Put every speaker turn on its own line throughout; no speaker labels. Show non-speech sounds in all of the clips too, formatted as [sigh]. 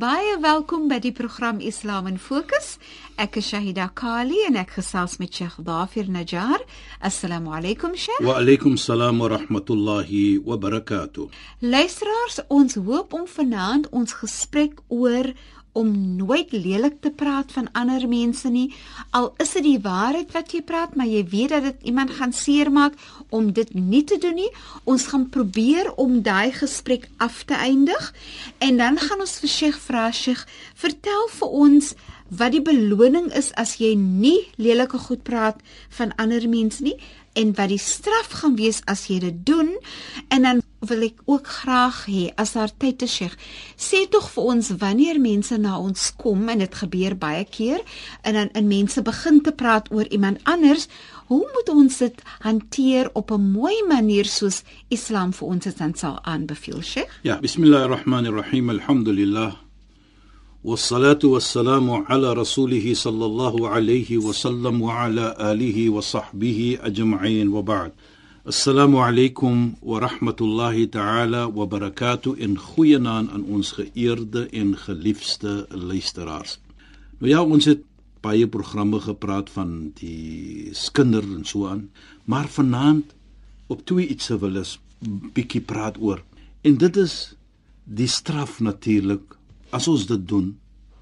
Baie welkom by die program Islam in Fokus. Ek is Shahida Kali en ek gesels met Sheikh Dafir Najjar. Assalamu alaykum Sheikh.
Wa alaykum salaam wa rahmatullahi wa barakatuh.
Luisteraars, ons hoop om vanaand ons gesprek oor om nooit lelik te praat van ander mense nie. Al is dit die waarheid wat jy praat, maar jy weet dat dit iemand gaan seermaak om dit nie te doen nie. Ons gaan probeer om daai gesprek af te eindig en dan gaan ons vir Sheikh vra, Sheikh, vertel vir ons wat die beloning is as jy nie lelike goed praat van ander mense nie en wat die straf gaan wees as jy dit doen en dan wil ek ook graag hê as daar tyd is Sheikh sê tog vir ons wanneer mense na ons kom en dit gebeur baie keer en dan in mense begin te praat oor iemand anders hoe moet ons dit hanteer op 'n mooi manier soos Islam vir ons dit dan sal aanbeveel Sheikh
Ja bismillahirrahmanirrahim alhamdulillah والصلاه والسلام على رسوله صلى الله عليه وسلم وعلى اله وصحبه اجمعين وبعد السلام عليكم ورحمه الله تعالى وبركاته in goeie naam aan ons geëerde en geliefde luisteraars. Nou ja, ons het baie programme gepraat van die skinder en so aan, maar vanaand op twee iets wil ons bietjie praat oor. En dit is die straf natuurlik as ons dit doen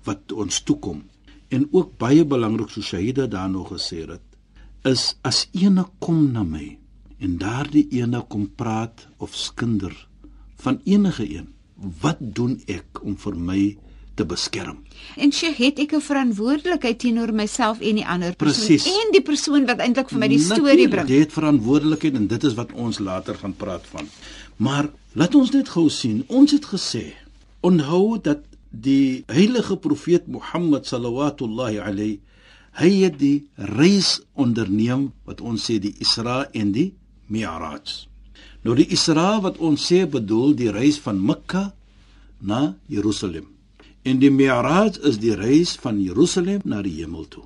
wat ons toekom en ook baie belangrik so Shahida daar nog gesê het is as ene kom na my en daardie ene kom praat of skinder van enige een wat doen ek om vir my te beskerm
en sy het ek 'n verantwoordelikheid teenoor myself en die ander persoon
Precies.
en die persoon wat eintlik vir my die storie bring
jy het verantwoordelikheid en dit is wat ons later gaan praat van maar laat ons net gou sien ons het gesê onthou dat die heilige profeet Mohammed sallallahu alayhi hy het die reis onderneem wat ons sê die Isra en die Mi'raj. Nou die Isra wat ons sê bedoel die reis van Mekka na Jerusalem. En die Mi'raj is die reis van Jerusalem na die hemel toe.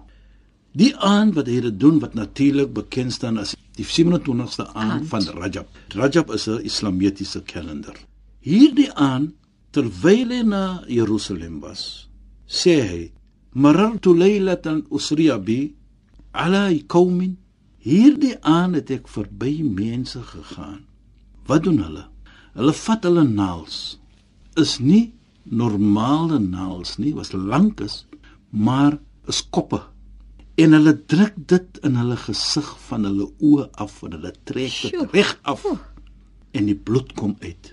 Die aand wat hy dit doen wat natuurlik bekend staan as die 27ste aand, aand van Rajab. Rajab is 'n islamitiese kalender. Hierdie aand terwyl hy na Jerusalem was, sê hy: "Marartu laylatan usriya bi ala qaumin." Hierdie aand het ek verby mense gegaan. Wat doen hulle? Hulle vat hulle naels. Is nie normale naels nie, was lank is, maar is koppe. En hulle druk dit in hulle gesig van hulle oë af en hulle trek dit reg af. En die bloed kom uit.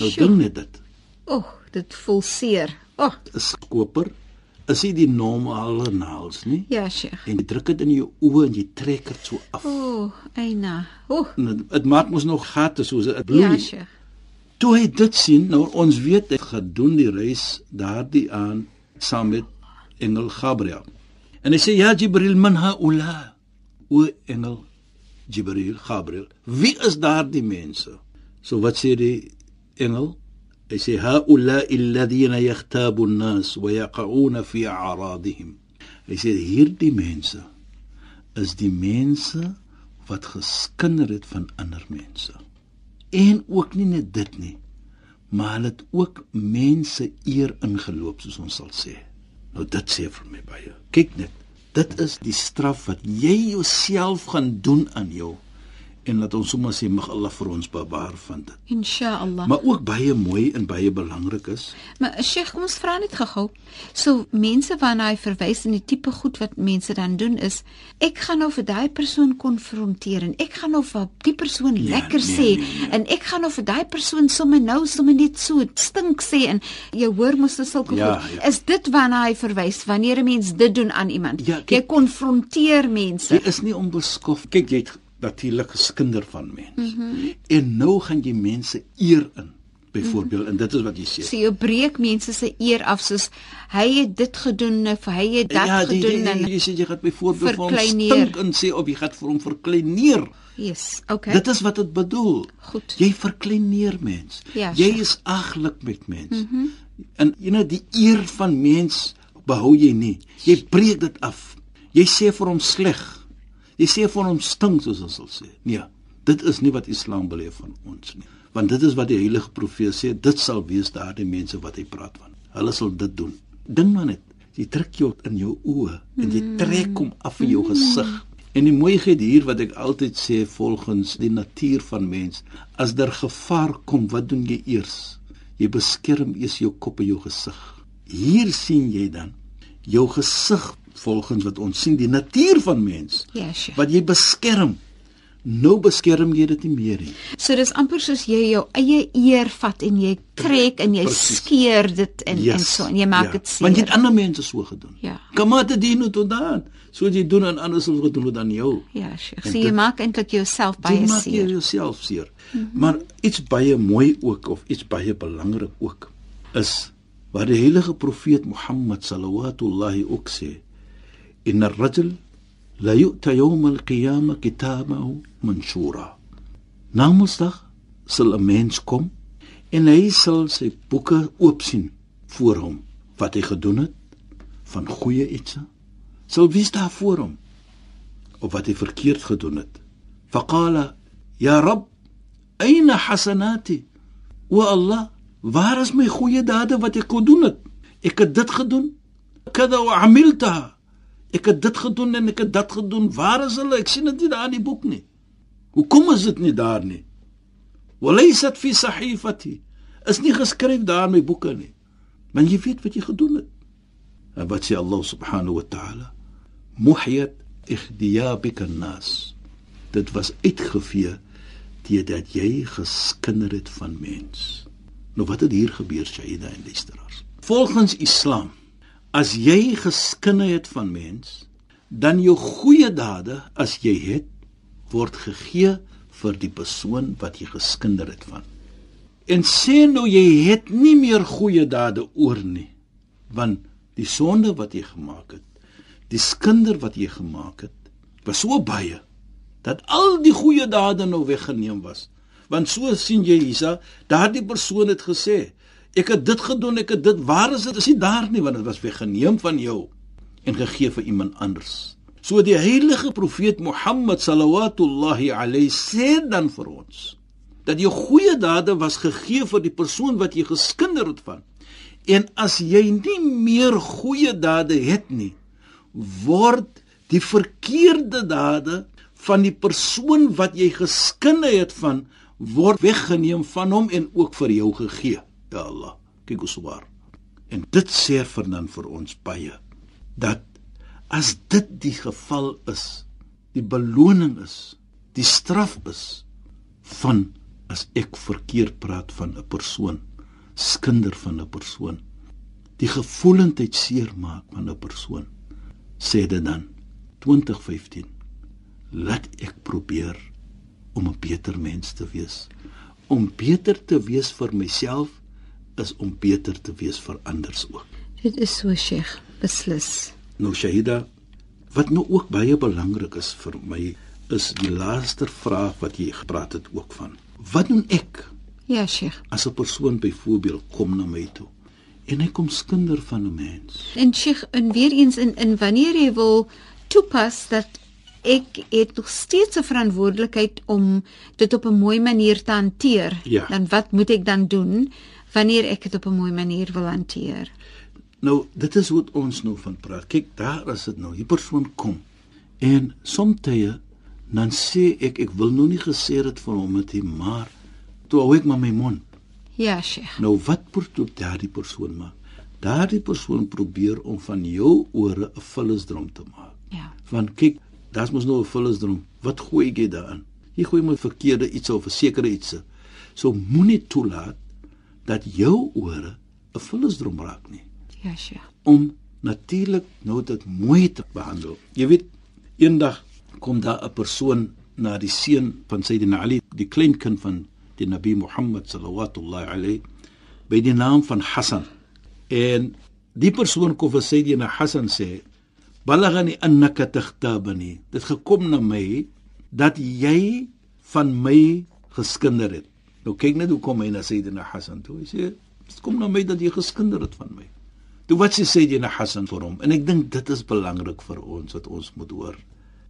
Nou dink net dit.
O, oh, dit voel seer. O, oh.
is koper is nie die normale naels nie.
ja, Sheikh.
En jy druk dit in jou oë en jy trek dit so af.
O, oh, eina. O, oh,
dit- Dit maak mos nog gate soos dit bloei.
ja, Sheikh.
Toe hy dit sien, nou ons weet hy gedoen die reis daardie aan saam met engel Gabriel. En hy sê ja Jibril man haula. O engel Jibril Gabriel. Wie is daardie mense? So wat sê die engel? Hy sê haula alladhina yakhtabu an-nas wa yaqauna fi a'radihim. Hy sê hierdie mense is die mense wat geskinder het van ander mense. En ook nie net dit nie, maar hulle het ook mense eer ingeloop soos ons sal sê. Nou dit sê vir my baie. Kyk net, dit is die straf wat jy jouself gaan doen aan jou en laat ons sommer sê mag Allah vir ons bewaar van dit.
Inshallah.
Maar ook baie mooi en baie belangrik is.
Maar Sheikh, kom ons vra net gou-gou. So mense waarna hy verwys in die tipe goed wat mense dan doen is, ek gaan nou vir daai persoon konfronteer en ek gaan nou vir die persoon
Nee,
lekker
nee,
sê
nee, nee.
en ek gaan nou vir daai persoon sommer nou sommer net so stink sê en jy hoor mos dit sulke
Ja,
goed.
ja.
Is dit waarna hy verwys wanneer 'n mens dit doen aan iemand?
Ja,
jy
kyk-
konfronteer mense.
Jy is nie onbeskof. Kyk, jy het natuurlik geskinder van mens. Mm. -hmm. En nou gaan jy mense eer in. Byvoorbeeld, mm -hmm. en dit is wat jy sê.
So jy breek mense se eer af soos hy het dit gedoen of hy het dat
ja, die,
gedoen
die,
en
die, jy sê jy gaan byvoorbeeld vir hom stink en sê of jy gaan vir hom verkleineer.
Yes, okay.
Dit is wat dit bedoel.
Goed.
Jy verkleineer mens.
Ja,
jy
Sheikh.
is aglik met mens. Mm -hmm. En jy know die eer van mens behou jy nie. Jy breek dit af. Jy sê vir hom sleg. Jy sê vir hom stink soos ons sal sê. Nee, dit is nie wat Islam beleef van ons nie. Want dit is wat die heilige profeet sê, dit sal wees daardie mense wat hy praat van. Hulle sal dit doen. Ding maar net, jy trek jou in jou oë en jy trek hom af van jou gesig. En die mooiheid hier wat ek altyd sê volgens die natuur van mens, as daar gevaar kom, wat doen jy eers? Jy beskerm eers jou kop en jou gesig. Hier sien jy dan jou gesig volgens wat ons sien die natuur van mens
Ja, Sheikh.
wat jy beskerm. Nou beskerm jy dit nie meer nie.
So dis amper soos jy jou eie eer vat en jy trek en jy
Presies.
skeer dit en en so en jy maak dit seer.
Want jy het ander mense so gedoen.
Ja.
Kamate dien tot dan. So jy doen aan ander sal gedoen aan jou.
Ja.
En
So jy maak eintlik jouself
Jy
baie
maak jy
seer.
jouself seer. Mm -hmm. Maar iets baie mooi ook of iets baie belangrik ook is wat die heilige profeet Mohammed sallallahu ook sê. Inna ar-rajul la yu'ta yawm al-qiyamah kitabahu manshura. Namedsdag sal 'n mens kom en hy sal sy boeke oop sien voor hom wat hy gedoen het van goeie iets sal wees daar voor hom of wat hy verkeerd gedoen het. Faqala ya rab aina hasanati wa Allah waar is my goeie dade wat ek gedoen het? Ek het dit gedoen. Kada wa amiltaha. Ek het dit gedoen en ek het dat gedoen. Waar is hulle? Ek sien dit nie daar in die boek nie. Hoekom is dit nie daar nie? Walaysat fi sahifati. Is nie geskryf daar in my boeke nie. Want jy weet wat jy gedoen het. En wat sê Allah subhanahu wa ta'ala? Muhyat ikhdiyabika an-nas. Dit was uitgevee deurdat jy geskinder het van mens. Nou wat het hier gebeur, Shaida en luisteraars? Volgens Islam, as jy geskinder het van mens, dan jou goeie dade as jy het word gegee vir die persoon wat jy geskinder het van. En sê nou jy het nie meer goeie dade oor nie, want die sonde wat jy gemaak het, die skinder wat jy gemaak het, was so baie dat al die goeie dade nou weggeneem was. Want so sien jy Isa, daardie persoon het gesê, ek het dit gedoen, ek het dit, waar is dit? Is nie daar nie want dit was weggeneem van jou en gegee vir iemand anders. So die heilige profeet Mohammed sallallahu alayhi sê dan vir ons dat jou goeie dade was gegee vir die persoon wat jy geskinder het van. En as jy nie meer goeie dade het nie, word die verkeerde dade van die persoon wat jy geskinder het van word weggeneem van hom en ook vir jou gegee. Ja Allah, kyk hoe swaar. En dit sê vir dan vir ons baie dat as dit die geval is, die beloning is, die straf is van as ek verkeerd praat van 'n persoon, skinder van 'n persoon, die gevoelendheid seermaak van 'n persoon, sê dit dan 2015 laat ek probeer om 'n beter mens te wees. Om beter te wees vir myself is om beter te wees vir ander ook.
Dit is so, Sheikh, beslis.
Nou Shahida, wat nou ook baie belangrik is vir my is die laaste vraag wat jy gepraat het ook van. Wat doen ek
Ja, Sheikh.
as 'n persoon byvoorbeeld kom na my toe en hy kom skinder van 'n mens?
En Sheikh, en weer eens in in wanneer jy wil toepas dat ek het nog steeds 'n verantwoordelikheid om dit op 'n mooi manier te hanteer.
Ja.
Dan wat moet ek dan doen wanneer ek dit op 'n mooi manier wil hanteer?
Nou, dit is wat ons nou van praat. Kyk, daar is dit nou. Die persoon kom. En soms dan sê ek ek wil nou nie gesê dit vir hom het nie, maar toe hou ek maar my mond.
Ja, Sheikh.
Nou wat probeer daardie persoon maak? Daardie persoon probeer om van jou ore 'n vullisdrom te maak.
Ja.
Want kyk, daar's mos nou 'n vullisdrom. Wat gooi jy daarin? Jy gooi maar verkeerde iets of 'n sekere iets. So moenie toelaat dat jou ore 'n vullisdrom raak nie.
Ja, Sheikh.
Om natuurlik nou dit mooi te behandel. Jy weet, eendag kom daar 'n persoon na die seun van Sayyidina Ali, die kleinkind van die Nabi Muhammad sallallahu alayhi by die naam van Hassan. En die persoon kom vir Sayyidina Hassan sê: "Balagani annaka takhtabani." Dit gekom na my dat jy van my geskinder het. Nou kyk net hoe kom hy na Sayyidina Hassan toe. Hy sê: "Dit kom na my dat jy geskinder het van my." Toe wat sê Sayyidina Hassan vir hom? En ek dink dit is belangrik vir ons wat ons moet hoor.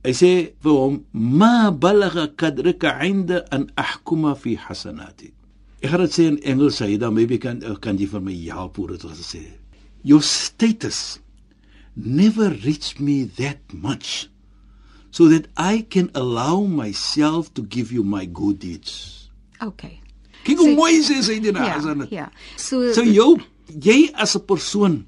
Hy sê vir hom: "Ma balagha kadrika 'inda an ahkuma fi hasanati." Ek gaan dit sê in Engels, dan maybe kan kan jy vir my help hoe dit was sê. Your status never reached me that much so that I can allow myself to give you my good deeds.
Okay.
Kyk hoe
So-
mooi sê sy dit
Ja.
nou.
Ja. So
So jou jy as 'n persoon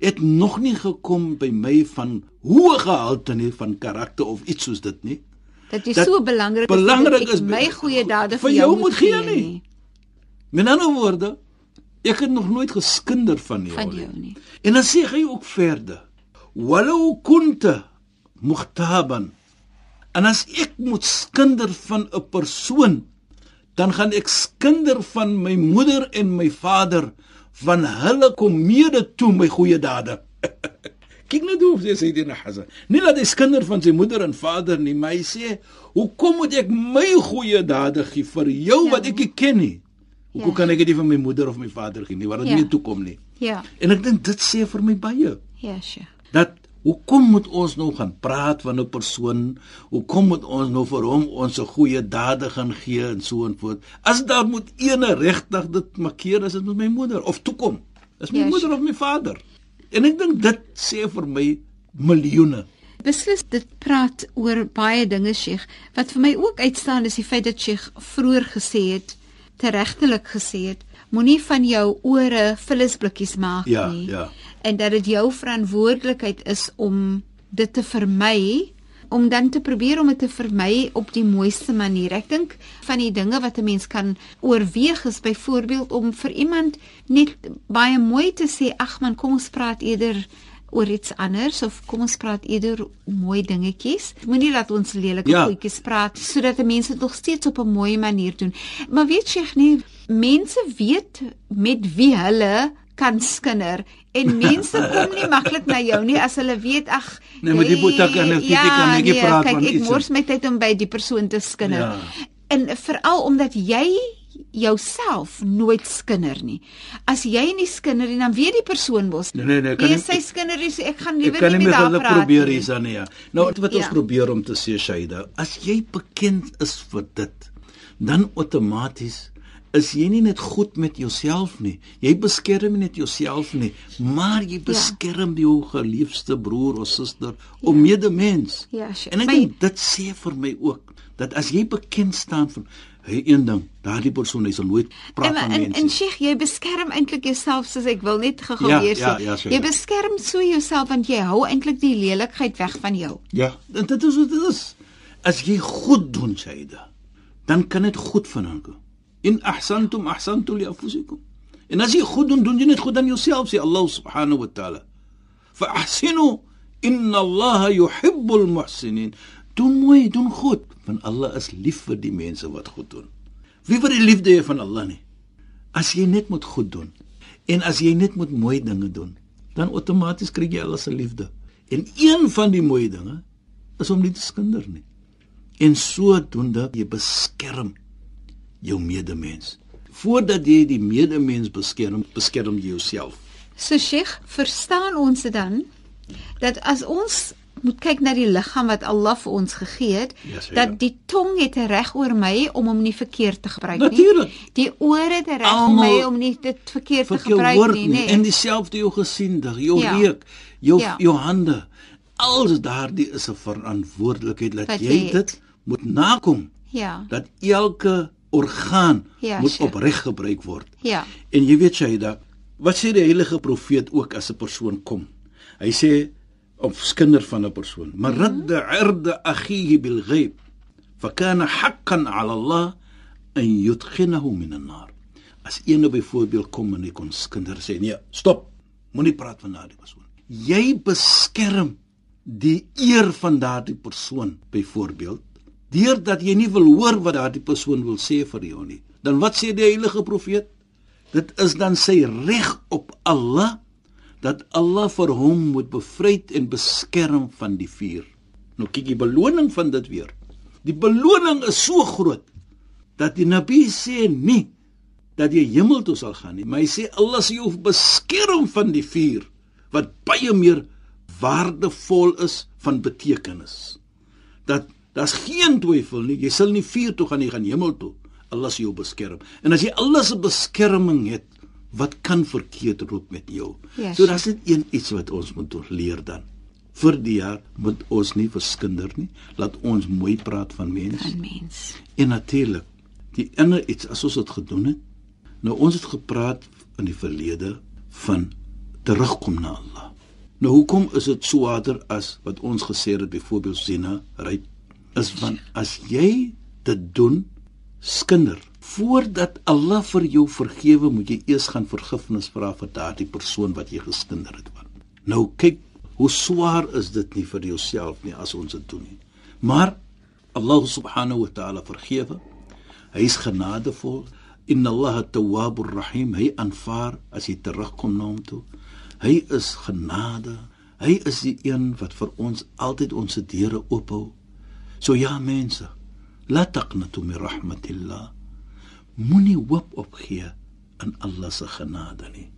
het nog nie gekom by my van hoë gehalte nie van karakter of iets soos dit nie.
dat jy
dat
so belangrik
belangrik
is dat
is
my goeie dade
vir
vir
jou
jou
moet gee nie. Met ander woorde, ek het nog nooit geskinder van jou.
van
nie.
jou nie.
En dan sê hy ook verder: "Walau kunta muhtaban." En as ek moet skinder van 'n persoon, dan gaan ek skinder van my moeder en my vader, van hulle kom mede toe my goeie dade. [laughs] Kyk net hoe sê sy dit na Hasan. Nie dat hy skinder van sy moeder en vader nie, maar hy sê, "Hoekom moet ek my goeie dade gee vir jou
Ja.
wat ek nie ken nie? Hoekom
Ja.
kan ek dit van my moeder of my vader gee nie, wat dit
Ja.
nie toekom nie?"
Ja.
En ek dink dit sê vir my baie
Ja, Sheikh.
dat hoekom moet ons nou gaan praat van 'n persoon? Hoekom moet ons nou vir hom ons goeie dade gaan gee en so en voort? As daar moet ene regtig dit markeer as dit met my moeder of toekom. Is my
Ja,
moeder of my vader? En ek dink dit sê vir my miljoene.
Beslis dit praat oor baie dinge Sheikh. Wat vir my ook uitstaan is die feit dat Sheikh vroeër gesê het, teregtelik gesê het, moenie van jou ore vullisblikkies maak
Ja,
nie.
ja.
En dat dit jou verantwoordelikheid is om dit te vermy om dan te probeer om dit te vermy op die mooiste manier. Ek dink van die dinge wat 'n mens kan oorweeg is byvoorbeeld om vir iemand net baie mooi te sê, "Ag man, kom ons praat eerder oor iets anders of kom ons praat eerder mooi dingetjies. Moenie dat ons lelike
Ja.
goedjies praat sodat mense dit nog steeds op 'n mooi manier doen. Maar weet jy nie, mense weet met wie hulle kan skinder en mense kom nie maklik na jou nie as hulle weet ag
Nee, maar die boeta kan net- die kan netjie praat
kyk,
van
ek
iets.
mors my tyd om by die persoon te skinder.
Ja.
En veral omdat jy jouself nooit skinder nie. As jy nie skinder nie, dan weet die persoon mos.
Nee, nee, nee, kan
nee,
nie-
sy skinder nie, so ek gaan
Ek
liewer
kan
nie
nie
met haar praat
probeer
nie.
hier dan ja. Nou wat ons
Ja.
probeer om te sê Shaida, as jy bekend is vir dit, dan outomaties is jy nie net goed met jouself nie. Jy beskerm net jouself nie, maar jy beskerm jou geliefde broer of suster of medemens.
Ja, sure.
En ek dink dit sê vir my ook dat as jy bekend staan van hy een ding, daardie persoon hy sal nooit praat
En,
van
en,
mense.
en Sheikh, jy beskerm eintlik jouself soos ek wil net gou-gou
Ja,
weer
ja,
sê.
ja, Sheikh.
jy beskerm so jouself want jy hou eintlik die lelikheid weg van jou.
Ja, en dit is wat dit is. As jy goed doen, Shaida, dan kan dit goed vanaand kom. In ahsantum ahsantu li anfusikum. En as jy goed doen, doen jy net goed aan jouself, sê Allah subhanahu wa ta'ala. Fa ahsinu inna Allah yuhibbul muhsinin. Doen mooi, doen goed, want Allah is lief vir die mense wat goed doen. Wie wil die liefde hê van Allah nie? As jy net moet goed doen en as jy net moet mooi dinge doen, dan outomaties kry jy Allah se liefde. En een van die mooi dinge is om nie te skinder nie. En sodoende jy beskerm jou medemens. Voordat jy die medemens beskerm, beskerm jy jouself.
So Sheikh, verstaan ons dit dan dat as ons moet kyk na die liggaam wat Allah vir ons gegee het,
Ja, seker.
dat die tong het 'n reg oor my om hom nie verkeerd te gebruik nie.
Natuurlijk.
Die ore het 'n reg
Almal
my om nie dit verkeerd te gebruik
woord
nie, nee.
en dieselfde jou gesinder, jou
Ja.
reuk, jou
Ja.
jou hande. Alles daardie is 'n verantwoordelikheid dat
Wat
jy
jy
dit moet nakom
Ja.
dat elke orgaan
Ja,
moet opreg gebruik word.
Ja.
En jy weet Shaida, wat sê die heilige profeet ook as 'n persoon kom? Hy sê of skinder van 'n persoon, "Man radda 'irda akhihi bil ghaib, fa kana haqqan 'ala Allah an yudkhinahu min an-nar." As een byvoorbeeld kom en hy kon skinder sê, "Nee, stop. Moenie praat van daardie persoon." Jy beskerm die eer van daardie persoon byvoorbeeld deurdat jy nie wil hoor wat daardie persoon wil sê vir jou nie. Dan wat sê die heilige profeet? Dit is dan sy reg op Allah dat Allah vir hom moet bevryd en beskerm van die vuur. Nou kyk die beloning van dit weer. Die beloning is so groot dat die Nabi sê nie dat jy hemel toe sal gaan nie, maar hy sê Allah sal jou beskerm van die vuur wat baie meer waardevol is van betekenis. Dat daar's geen twyfel nie, jy sal nie vuur toe gaan nie, gaan hemel toe. Allah sal jou beskerm. En as jy Allah se beskerming het, wat kan verkeerd loop met jou?
Ja,
so daar's net een iets wat ons moet leer dan. Vir die jaar moet ons nie verskinder nie. Laat ons mooi praat van mense.
'n Mens.
En natuurlik, die ander iets as ons dit gedoen het. Nou ons het gepraat in die verlede van terugkom na Allah. Nou hoekom is dit so harder as wat ons gesê het byvoorbeeld Zina, ry is van as jy dit doen skinder voordat Allah vir jou vergewe moet jy eers gaan vergifnis vra vir daardie persoon wat jy geskinder het van. Nou kyk hoe swaar is dit nie vir jouself nie as ons dit doen nie. Maar Allah subhanahu wa ta'ala vergewe. Hy is genadevol. Inna Allah tawwabur rahim. Hy aanvaar as jy terugkom na hom toe. Hy is genade. Hy is die een wat vir ons altyd ons deure oophou. So ja mense, la taqnatu min rahmatillah. Moenie hoop opgee in Allah se genade nie.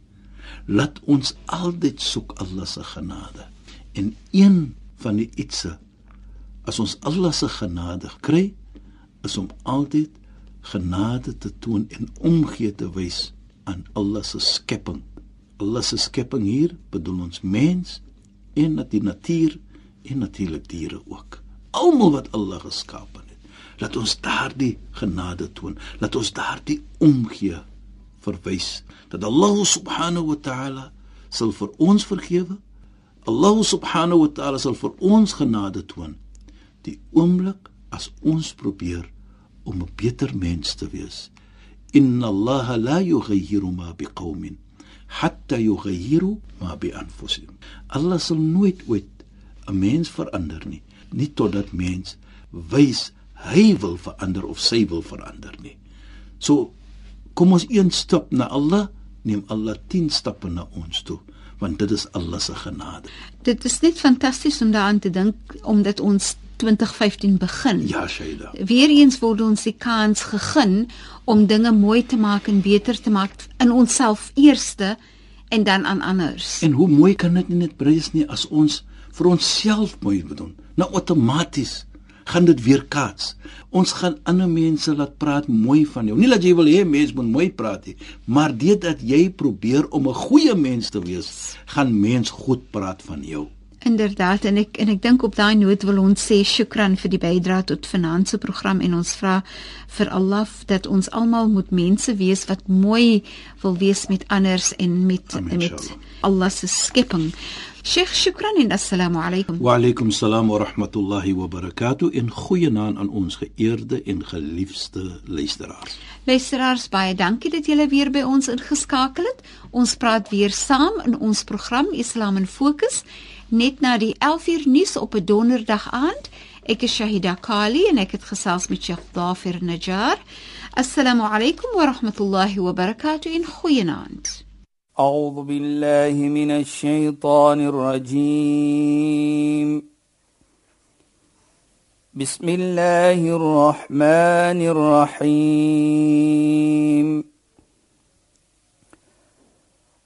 Laat ons altyd soek Allah se genade. En een van die ietsie as ons Allah se genade kry, is om altyd genade te toon en omgee te wys aan Allah se skepping. Allah se skepping hier bedoel ons mens en die natuur en natuurlik diere ook. Almal wat Allah geskaap het. Laat ons daardie genade toon. Laat ons daardie omgee verwys dat Allah subhanahu wa ta'ala sal vir ons vergewe. Allah subhanahu wa ta'ala sal vir ons genade toon. Die oomblik as ons probeer om 'n beter mens te wees. Inna Allah la yughayyiru ma biqaumin hatta yughayyiru ma bi anfusihim. Allah sal nooit ooit 'n mens verander nie, nie totdat mens wys hy wil verander of sy wil verander nie. So kom ons een stap na Allah, neem Allah 10 stappe na ons toe, want dit is Allah se genade.
Dit is net fantasties om daaraan te dink omdat ons 2015 begin.
Ja, Shaida.
Weereens word ons die kans gegee om dinge mooi te maak en beter te maak in onsself eerste en dan aan anders.
En hoe mooi kan dit nie net breis nie as ons vir onsself mooi doen. Nou outomaties gaan dit weer kaats. Ons gaan ander mense laat praat mooi van jou. Nie dat jy wil hê mense moet mooi praat nie, maar deurdat jy probeer om 'n goeie mens te wees, gaan mens goed praat van jou.
Inderdaad en ek en ek dink op daai noot wil ons sê shukran vir die bydrae tot se program en ons vra vir Allah dat ons almal moet mense wees wat mooi wil wees met anders en met
Amen,
met. Allah se skepping. Sheikh shukran en assalamu alaykum.
Wa alaykum salaam wa rahmatullahi wa barakatuh in goeie naam aan ons geëerde en geliefde luisteraars.
Luisteraars baie dankie dat julle weer by ons ingeskakel het. Ons praat weer saam in ons program Islam in Fokus net na die 11uur nuus op 'n donderdag aand. Ek is Shahida Kali en ek het gesels met Sheikh Dafir Najjar. Assalamu alaykum wa rahmatullahi wa barakatuh in goeienaand.
أعوذ بالله من الشيطان الرجيم بسم الله الرحمن الرحيم